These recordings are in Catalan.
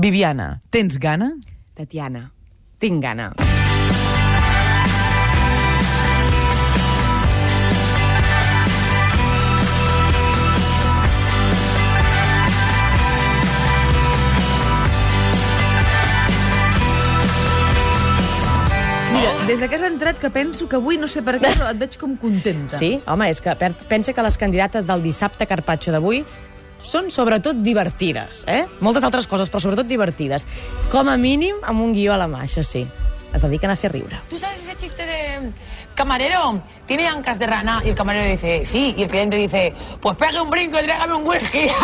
Viviana, tens gana? Tatiana, tinc gana. Mira, des de que has entrat que penso que avui, no sé per què, però et veig com contenta. Sí? Home, és que pensa que les candidates del dissabte Carpaccio d'avui són sobretot divertides, eh? Moltes altres coses, però sobretot divertides. Com a mínim amb un guió a la mà, això sí. Es dediquen a fer riure. ¿Tú sabes ese chiste de camarero? Tiene ancas de rana y el camarero dice sí y el cliente dice pues pegue un brinco y tráigame un whisky.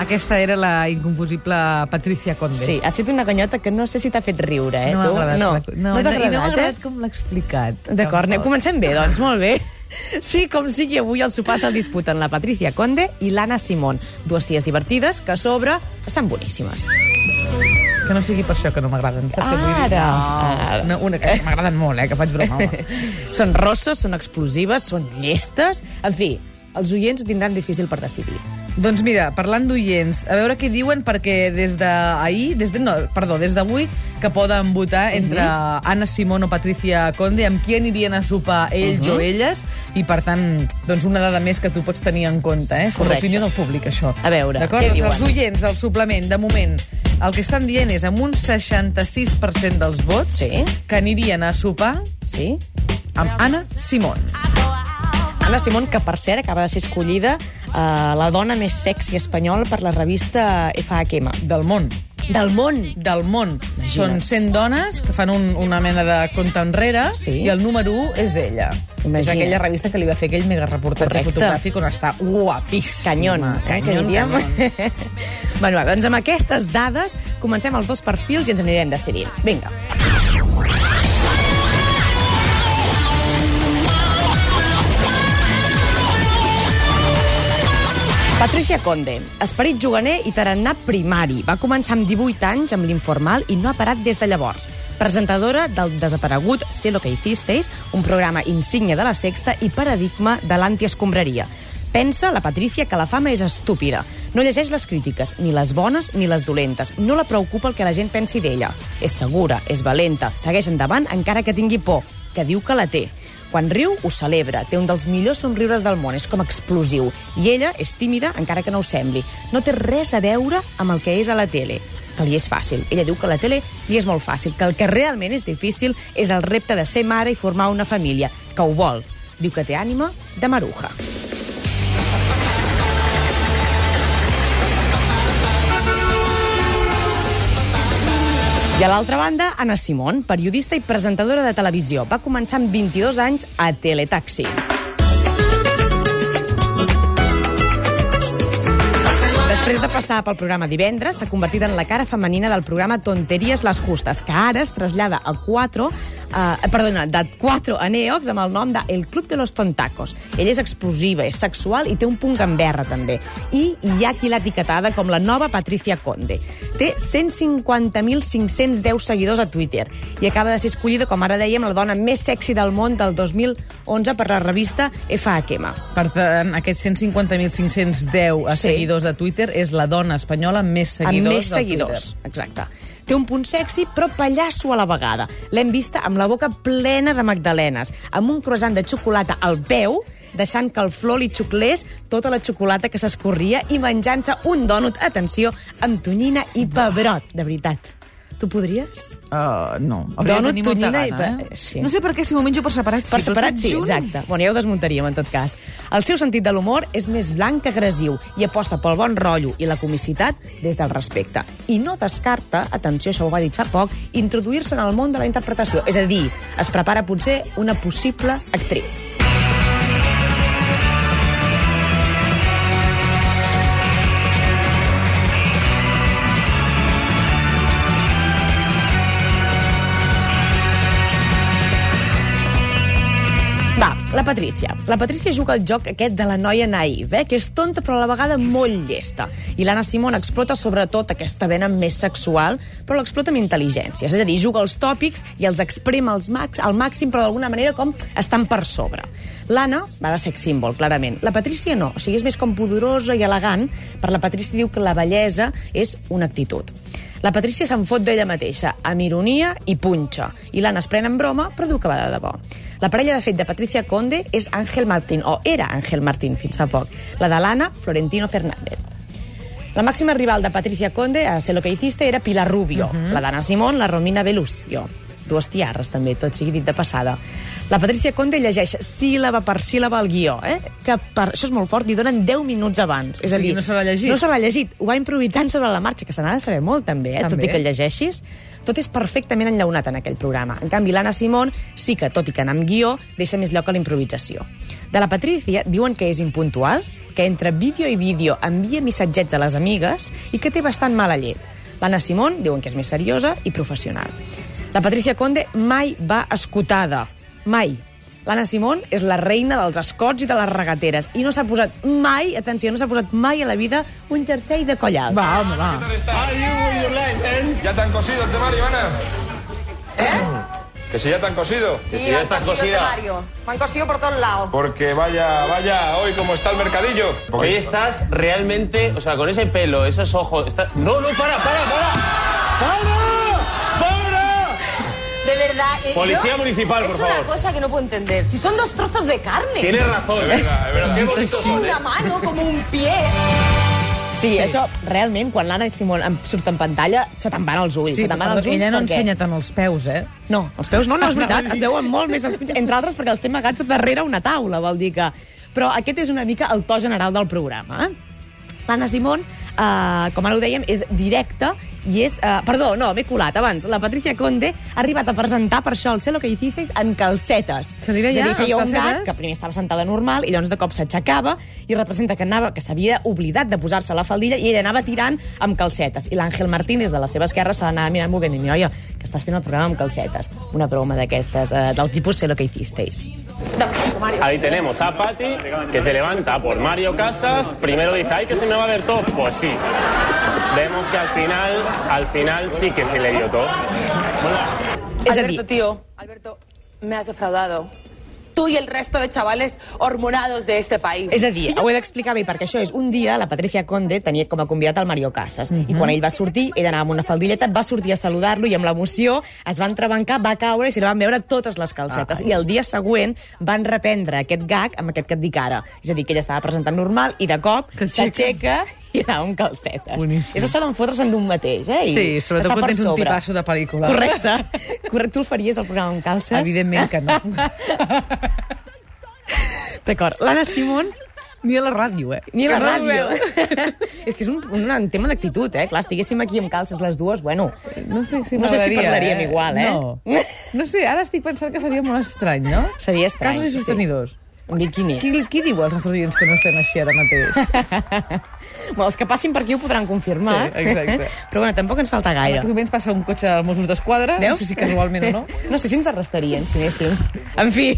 Aquesta era la inconfusible Patricia Conde. Sí, has fet una canyota que no sé si t'ha fet riure, eh? No m'ha tu? agradat. No, no, no, t'ha i no m'ha agradat, agradat eh? com l'ha explicat. D'acord, comencem bé, doncs, molt bé. Sí, com sigui, avui el sopar se'l disputen la Patricia Conde i l'Anna Simón. Dues ties divertides que a sobre estan boníssimes. Que no sigui per això que no m'agraden. Saps què vull dir? Ara, No, ara. no, una que m'agraden molt, eh, que faig broma. home. són rosses, són explosives, són llestes... En fi, els oients ho tindran difícil per decidir. Doncs mira, parlant d'oients, a veure què diuen, perquè des d'ahir, des de, no, perdó, des d'avui, que poden votar entre Mhm. Anna Simón o Patricia Conde, amb qui anirien a sopar ells Mhm. o elles, i per tant, doncs una dada més que tu pots tenir en compte, eh? És com l'opinió del públic, això. A veure, què Doncs diuen? Els oients del suplement, de moment, el que estan dient és amb un 66% dels vots Sí. que anirien a sopar Sí? amb Anna Simón. Anna Simón, que per cert acaba de ser escollida eh, la dona més sexy espanyola per la revista FHM. Del món. Del món! del món. Imagina't. Són 100 dones que fan un, una mena de compte enrere Sí. i el número 1 és ella. Imagina't. És aquella revista que li va fer aquell mega reportatge Correcte. fotogràfic on està guapíssima. Canyon, eh, que diríem. canyon. bueno, doncs amb aquestes dades comencem els dos perfils i ens anirem decidint. Vinga. Patricia Conde, esperit juganer i tarannà primari. Va començar amb 18 anys amb l'informal i no ha parat des de llavors. Presentadora del desaparegut Sé lo que hicisteis, un programa insígnia de la Sexta i paradigma de l'antiescombraria. Pensa, la Patricia, que la fama és estúpida. No llegeix les crítiques, ni les bones ni les dolentes. No la preocupa el que la gent pensi d'ella. És segura, és valenta, segueix endavant encara que tingui por, que diu que la té. Quan riu, ho celebra. Té un dels millors somriures del món. És com explosiu. I ella és tímida, encara que no ho sembli. No té res a veure amb el que és a la tele que li és fàcil. Ella diu que la tele li és molt fàcil, que el que realment és difícil és el repte de ser mare i formar una família, que ho vol. Diu que té ànima de maruja. I a l'altra banda, Anna Simón, periodista i presentadora de televisió. Va començar amb 22 anys a Teletaxi. Després de passar pel programa divendres, s'ha convertit en la cara femenina del programa Tonteries les Justes, que ara es trasllada a 4, eh, perdona, de 4 a Neox amb el nom de El Club de los Tontacos. Ella és explosiva, és sexual i té un punt gamberra, també. I hi ha qui l'ha etiquetada com la nova Patricia Conde. Té 150.510 seguidors a Twitter i acaba de ser escollida, com ara dèiem, la dona més sexy del món del 2011 per la revista FHM. Per tant, aquests 150.510 Sí. seguidors de Twitter és la dona espanyola amb més seguidors amb més seguidors. Exacte. Té un punt sexy, però pallasso a la vegada. L'hem vista amb la boca plena de magdalenes, amb un croissant de xocolata al peu, deixant que el flor li xuclés tota la xocolata que s'escorria i menjant-se un dònut, atenció, amb tonyina i pebrot, de veritat. Tu podries? Uh, no. Molta tonyina i pa- eh? sí. No sé per què si m'ho menjo per separat. Per sí, separat, sí, junt. exacte. Bueno, ja ho desmuntaríem, en tot cas. El seu sentit de l'humor és més blanc que agressiu i aposta pel bon rotllo i la comicitat des del respecte. I no descarta, atenció, això ho va dit fa poc, introduir-se en el món de la interpretació. És a dir, es prepara potser una possible actriu. Va, La Patrícia. La Patrícia juga al joc aquest de la noia naïf, eh? que és tonta però a la vegada molt llesta. I l'Anna Simón explota sobretot aquesta vena més sexual, però l'explota amb intel·ligència. És a dir, juga als tòpics i els exprem als max, al màxim, però d'alguna manera com estan per sobre. L'Anna va de sex símbol, clarament. La Patrícia no, o sigui, és més com pudorosa i elegant. Per la Patrícia diu que la bellesa és una actitud. La Patrícia se'n fot d'ella mateixa, amb ironia i punxa. I l'Anna es pren en broma, però diu que va de debò. La parella, de fet, de Patricia Conde és Ángel Martín, o era Ángel Martín fins fa poc. La de l'Anna, Florentino Fernández. La màxima rival de Patricia Conde, a Sé lo que hiciste, era Pilar Rubio. Uh -huh. La d'Anna Simón, la Romina Belusio. Dues tiarres, també, tot sigui dit de passada. La Patricia Conde llegeix síl·laba per síl·laba el guió, eh? que per, això és molt fort, li donen 10 minuts abans. És O a sigui, dir, no se l'ha llegit. No se l'ha llegit, ho va improvisant sobre la marxa, que se n'ha de saber molt també, eh? També. tot i que el llegeixis. Tot és perfectament enllaunat en aquell programa. En canvi, l'Anna Simón sí que, tot i que anar amb guió, deixa més lloc a la improvisació. De la Patricia diuen que és impuntual, que entre vídeo i vídeo envia missatgets a les amigues i que té bastant mala llet. L'Anna Simón diuen que és més seriosa i professional. La Patricia Conde mai va escotada. Mai. L'Anna Simón és la reina dels escots i de les regateres i no s'ha posat mai, atenció, no s'ha posat mai a la vida un jersei de coll alt. Va, home, va. ¿Ya te han cosido el temario, Ana? Que si ya te han cosido. Sí, me han cosido el temario. Me han cosido por todos lados. Porque vaya, vaya, hoy como está el mercadillo. Hoy estás realmente, o sea, con ese pelo, esos ojos. está- No, no, para, para, para. ¡Para! Verdad. eh, Policía yo- municipal, por Es favor. una cosa que no puedo entender. Si son dos trozos de carne. Tienes razón, ¿eh? Pero qué bonitos son, ¿eh? Una mano, como un pie. Sí, això, realment, quan l'Anna Simón surt en pantalla, se te'n van els ulls. Sí, se te'n van els ulls ella no perquè... ensenya tant els peus, eh? No, els peus no, no, és veritat, es veuen molt més els peus, entre altres perquè els té amagats darrere una taula, vol dir que... Però aquest és una mica el to general del programa, eh? L'Anna Simón, eh, com ara ho dèiem, és directa i és... Eh, perdó, no, m'he colat abans. La Patricia Conde ha arribat a presentar per això el Sé lo que hicisteis en calcetes. Se li veia, és a dir, feia un gag calcetes? que primer estava sentada normal i llavors de cop s'aixecava i representa que anava que s'havia oblidat de posar-se la faldilla i ella anava tirant amb calcetes. I l'Àngel Martín, des de la seva esquerra, se l'anava mirant molt bé i diu, noia, que estàs fent el programa amb calcetes. Una broma d'aquestes, eh, del tipus sé lo que hicisteis. Ahí tenemos a Patti, que se levanta por Mario Casas. Primero dice, ay, que se me va a ver todo. Pues sí. Vemos que al final, al final sí que se le dio todo. És a Alberto, dir, tío, Alberto, me has defraudado. Tú y el resto de chavales hormonados de este país. És a dir, ho he d'explicar bé, perquè això és un dia la Patricia Conde tenia com a convidat el Mario Casas, i quan ell va sortir, ell anava amb una faldilleta, va sortir a saludar-lo i amb l'emoció es van trebancar, va caure i se li van veure totes les calcetes. I el dia següent van reprendre aquest gag amb aquest que et dic ara. És a dir, que ella estava presentant normal i de cop s'aixeca i anava amb calcetes. Boníssim. És això d'en fotre's-en d'un mateix, eh? I Sí, sobretot quan tens un tipasso de pel·lícula. Correcte. Correcte, tu el faries, el programa amb calces? Evidentment que no. D'acord. L'Anna Simón Ni a la ràdio, eh? Ni a la Que ràdio. és que és un, un, un tema d'actitud, eh? Clar, estiguéssim aquí amb calces les dues, bueno... No sé si No sé si parlaríem igual, eh? No. no sé, ara estic pensant que seria molt estrany, no? Seria estrany, Casos i sí. sostenidors. En bikini. Qui, qui diu als nostres oients que no estem així ara mateix? Bueno, els que passin per aquí ho podran confirmar. Sí, exacte. Però bueno, tampoc ens falta En gaire. aquests moments passa un cotxe de Mossos d'Esquadra, no sé si casualment o no. No sé si ens arrestarien, si anéssim. En fi,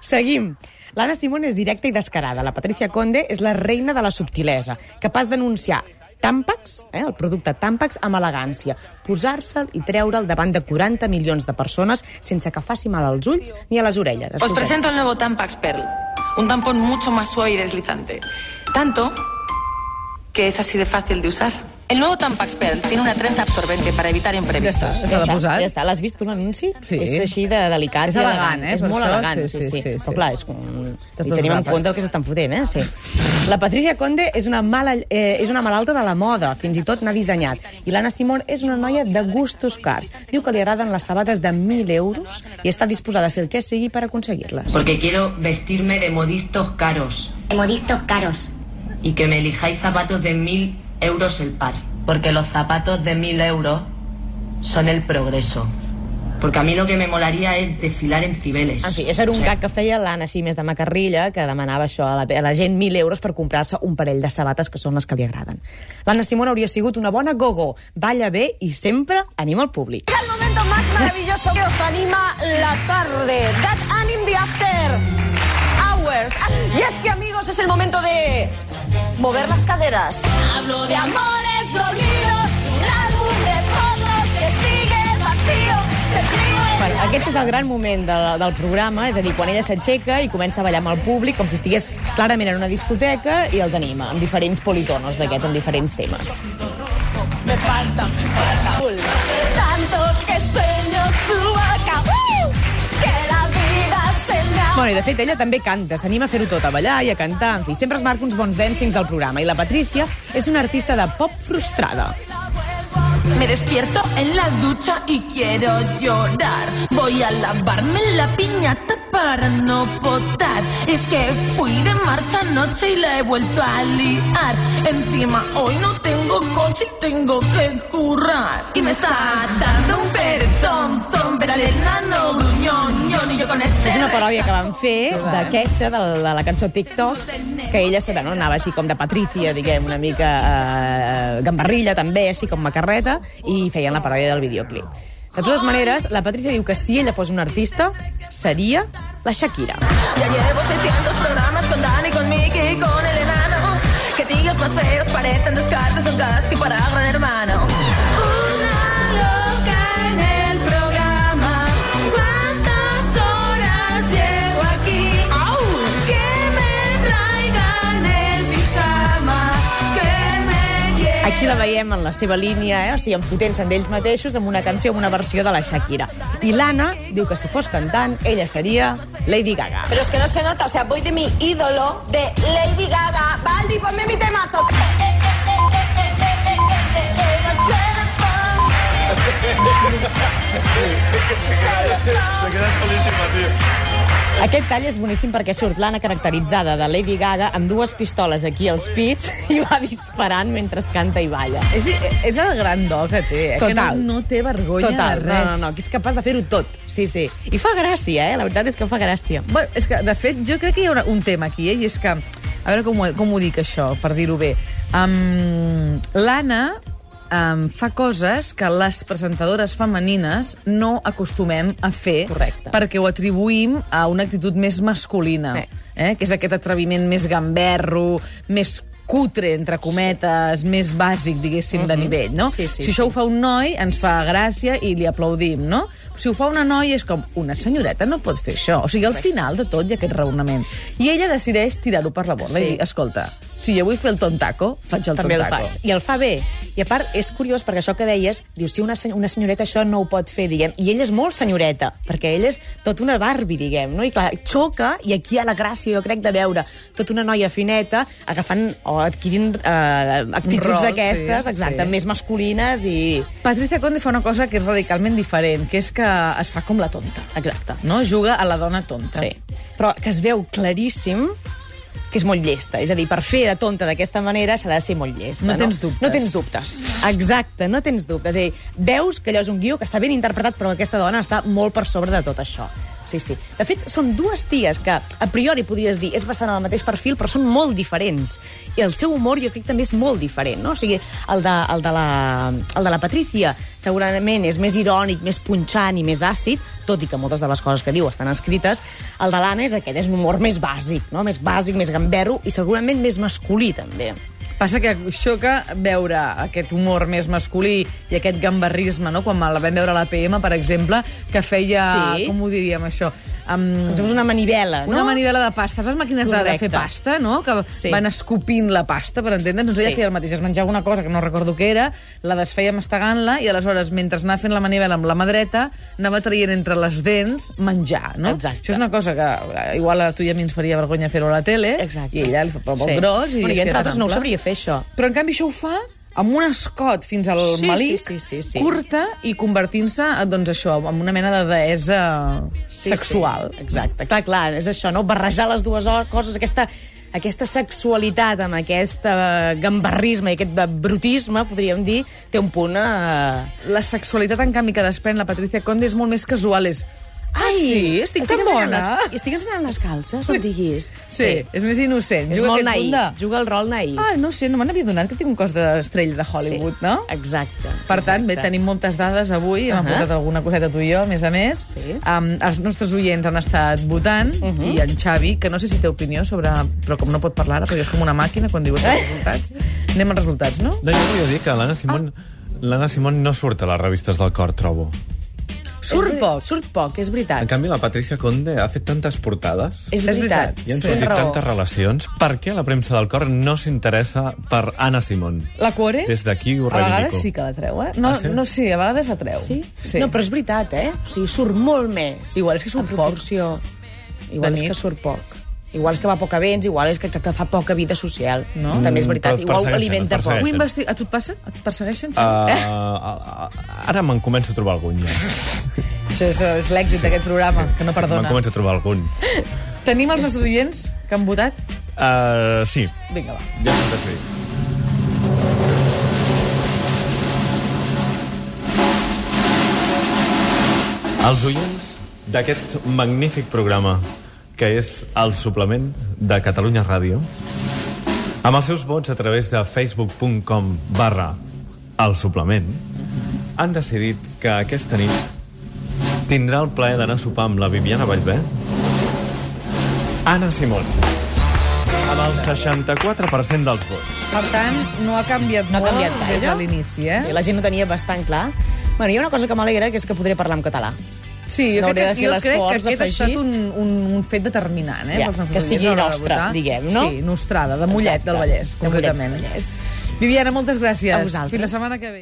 seguim. L'Anna Simón és directa i descarada. La Patricia Conde és la reina de la subtilesa, capaç d'anunciar Tampax, eh, el producte Tampax, amb elegància, posar-se'l i treure'l davant de 40 milions de persones sense que faci mal als ulls ni a les orelles. Os presento el nuevo Tampax Pearl, un tampón mucho más suave y deslizante. Tanto que es así de fácil de usar. El nuevo Tampax Pearl tiene una trenza absorbente para evitar Ja imprevistos. està, Ja s'ha de està, posar. ja està. L'has vist tu l'anunci? Sí. És així de delicat És elegant, eh, És molt això, elegant, sí, sí, sí, sí. sí, Però clar, és com... I tenim en compte el que s'estan fotent, eh? Sí. La Patricia Conde és una, mala, eh, és una malalta de la moda, fins i tot n'ha dissenyat. I l'Anna Simón és una noia de gustos cars. Diu que li agraden les sabates de 1.000 euros i està disposada a fer el que sigui per aconseguir-les. Porque quiero vestirme de modistos caros Modistos caros. y que me elijáis zapatos de mil euros el par. Porque los zapatos de mil euros son el progreso. Porque a mí lo que me molaría es desfilar en Cibeles. En fi, això era un gag que feia l'Anna així més de macarrilla, que demanava això a la, a la gent 1.000 euros per comprar-se un parell de sabates que són les que li agraden. L'Anna Simón hauria sigut una bona gogo, balla bé i sempre anima el públic. El momento más maravilloso que os anima la tarde. That and in the after. Sisters. Y es que, amigos, es el momento de mover las caderas. Hablo de amores dormidos, un álbum de fotos que sigue vacío. Bueno, aquest és el gran moment de, del programa, és a dir, quan ella s'aixeca i comença a ballar amb el públic com si estigués clarament en una discoteca i els anima, amb diferents politonos d'aquests, amb diferents temes. Me falta, me falta. Bueno, i de fet, ella també canta, s'anima a fer-ho tot, a ballar i a cantar, en fi, sempre es marca uns bons dancings del programa. I la Patricia és una artista de pop frustrada. Me despierto en la ducha y quiero llorar. Voy a lavarme la piñata para no potar. Es que fui de marcha anoche y la he vuelto a liar. Encima hoy no tengo coche y tengo que currar. Y me está dando un perezón, zon, al enano gruñón, ñón, y yo con este... És una paròdia que van fer de queixa de la, de la cançó TikTok, que ella se, no, anava així com de Patricia, diguem, una mica eh, gambarrilla també, així com macarreta, i feien la paròdia del videoclip. De totes maneres, la Patricia diu que si ella fos una artista, seria la Shakira. Ya llevo 600 programas con Dani, con y con el enano. Que tíos más feos parecen descartes, son casting para gran hermano. Aquí la veiem en la seva línia, eh? o sigui, enfotent-se en ells mateixos amb una canció, amb una versió de la Shakira. I l'Anna diu que si fos cantant, ella seria Lady Gaga. Pero es que no se nota, o sea, voy de mi ídolo, de Lady Gaga. Baldi, ponme mi temazo. Se queda solísima, tío. Aquest tall és boníssim perquè surt l'Anna caracteritzada de Lady Gaga amb dues pistoles aquí als pits i va disparant mentre canta i balla. És, és el gran do que té, eh? Total. que no, no té vergonya Total, de no, res. no, no, que és capaç de fer-ho tot. Sí, sí. I fa gràcia, eh? La veritat és que fa gràcia. Bueno, és que, de fet, jo crec que hi ha un tema aquí, eh? i és que... A veure com ho, com ho dic, això, per dir-ho bé. Um, L'Anna um, fa coses que les presentadores femenines no acostumem a fer Correcte. perquè ho atribuïm a una actitud més masculina, Eh. eh? que és aquest atreviment més gamberro, més cutre, entre cometes, més bàsic, diguéssim, de nivell, no? Sí, sí, si això ho fa un noi, ens fa gràcia i li aplaudim, no? Si ho fa una noia és com, una senyoreta no pot fer això. O sigui, al final de tot hi ha aquest raonament. I ella decideix tirar-ho per la borda Sí. i dir, escolta, si jo vull fer el tontaco, faig el També el tontaco. faig. I el fa bé. I a part, és curiós, perquè això que deies, dius, si una, una senyoreta això no ho pot fer, diguem. I ella és molt senyoreta, perquè ella és tot una Barbie, diguem, no? I clar, xoca, i aquí hi ha la gràcia, jo crec, de veure tota una noia fineta agafant o adquirint eh, actituds rol, d'aquestes, sí, exacte, sí. més masculines i... Patricia Conde fa una cosa que és radicalment diferent, que és que es fa com la tonta. Exacte. No? Juga a la dona tonta. Sí. Però que es veu claríssim que és molt llesta. És a dir, per fer de tonta d'aquesta manera s'ha de ser molt llesta. No No, tens dubtes. No tens dubtes. Exacte, no tens dubtes. És a dir, veus que allò és un guió que està ben interpretat, però aquesta dona està molt per sobre de tot això. Sí, sí. De fet, són dues ties que a priori podries dir és bastant al mateix perfil, però són molt diferents. I el seu humor jo crec també és molt diferent, no? O sigui, el de, el de, la, el de la Patricia segurament és més irònic, més punxant i més àcid, tot i que moltes de les coses que diu estan escrites. El de l'Anna és aquest, és un humor més bàsic, no? Més bàsic, més gamberro i segurament més masculí, també. Passa que xoca veure aquest humor més masculí i aquest gambarrisme, no? Quan la vam veure a la PM, per exemple, que feia... Sí. Com ho diríem, això? Si fos una manivela, no? Una manivela de pasta. Les màquines de, de fer pasta, no? Que Sí. van escopint la pasta, per entendre'ns. Doncs ella Sí. feia el mateix. Es menjava una cosa que no recordo què era, la desfeia mastegant-la i aleshores, mentre anava fent la manivela amb la mà dreta, anava traient entre les dents menjar, no? Exacte. Això és una cosa que eh, igual a tu i a mi ens faria vergonya fer-ho a la tele, Exacte. i ella li fa molt gros. I bueno, jo, entre altres, no ho sabria fer, això. Però, en canvi, això ho fa amb un escot fins al Sí, malic, sí, sí, sí, sí. curta, i convertint-se, doncs això, en una mena de deessa Sí, sexual. Sí, exacte. Clar, clar, és això, no? Barrejar les dues coses, aquesta, aquesta sexualitat amb aquest eh, gambarrisme i aquest brutisme, podríem dir, té un punt... Eh... La sexualitat, en canvi, que desprèn la Patricia Conde és molt més casual, és Ah, sí? Estic tan ensenyant bona. Les, estic ensenyant les calces, no em diguis. Sí, és més innocent. És Juga molt naïf, de- juga el rol naïf. Ah, no sé, no me n'havia donat que tinc un cos d'estrella de Hollywood, Sí, no? Exacte. Per tant, bé, exacte. tenim moltes dades avui, hem Ahà. posat alguna coseta tu i jo, a més a més. Sí. Um, els nostres oients han estat votant, Mhm. i en Xavi, que no sé si té opinió sobre... Però com no pot parlar ara, perquè és com una màquina quan diu els Eh? resultats. Anem als resultats, no? No, jo volia dir que l'Anna Simón, l'Anna Simón no surt a les revistes del cor, trobo. Surt poc. Surt poc, és veritat. En canvi, la Patricia Conde ha fet tantes portades És veritat. i han Sí. sortit raó. tantes relacions. Per què la premsa del cor no s'interessa per Anna Simón? La Core, Des d'aquí ho a vegades reivindico. sí que la treu, eh? No, Ah, sí? no sé, a vegades la treu. Sí? sí. No, però és veritat, eh? O sigui, surt molt més. Igual és que surt proporció. Igual és que surt poc. Igual és que va poc a vents, igual és que exacte fa poca vida social. No? També és Mm, veritat. Igual ho alimenta poc. Ho investi... A tu et passa? Et persegueixen, Uh, Xavi? ara me'n començo a trobar algun, ja. Això és, és l'èxit d'aquest programa, que no Me'n perdona. començo a trobar algun. Tenim els nostres oients que han votat? Uh, sí, Vinga, va. ja s'ha decidit. Els oients d'aquest magnífic programa que és el suplement de Catalunya Ràdio amb els seus vots a través de facebook.com barra el suplement han decidit que aquesta nit tindrà el plaer d'anar a sopar amb la Viviana Vallvé Anna Simón amb el 64% dels vots Per tant, no ha canviat No ha molt canviat gaire. des de l'inici, eh? I la gent ho tenia bastant clar. Bueno, hi ha una cosa que m'alegra, que és que podré parlar en català. Sí, jo No crec, que, jo crec que aquest ha afegit. estat un, un, un fet determinant, eh? Ja, que sigui de nostre, votar. diguem, no? Sí, nostrada, de Mollet Exacte, del Vallès, de Mollet concretament. Vallès. Viviana, moltes gràcies. A vosaltres. Fins la setmana que ve.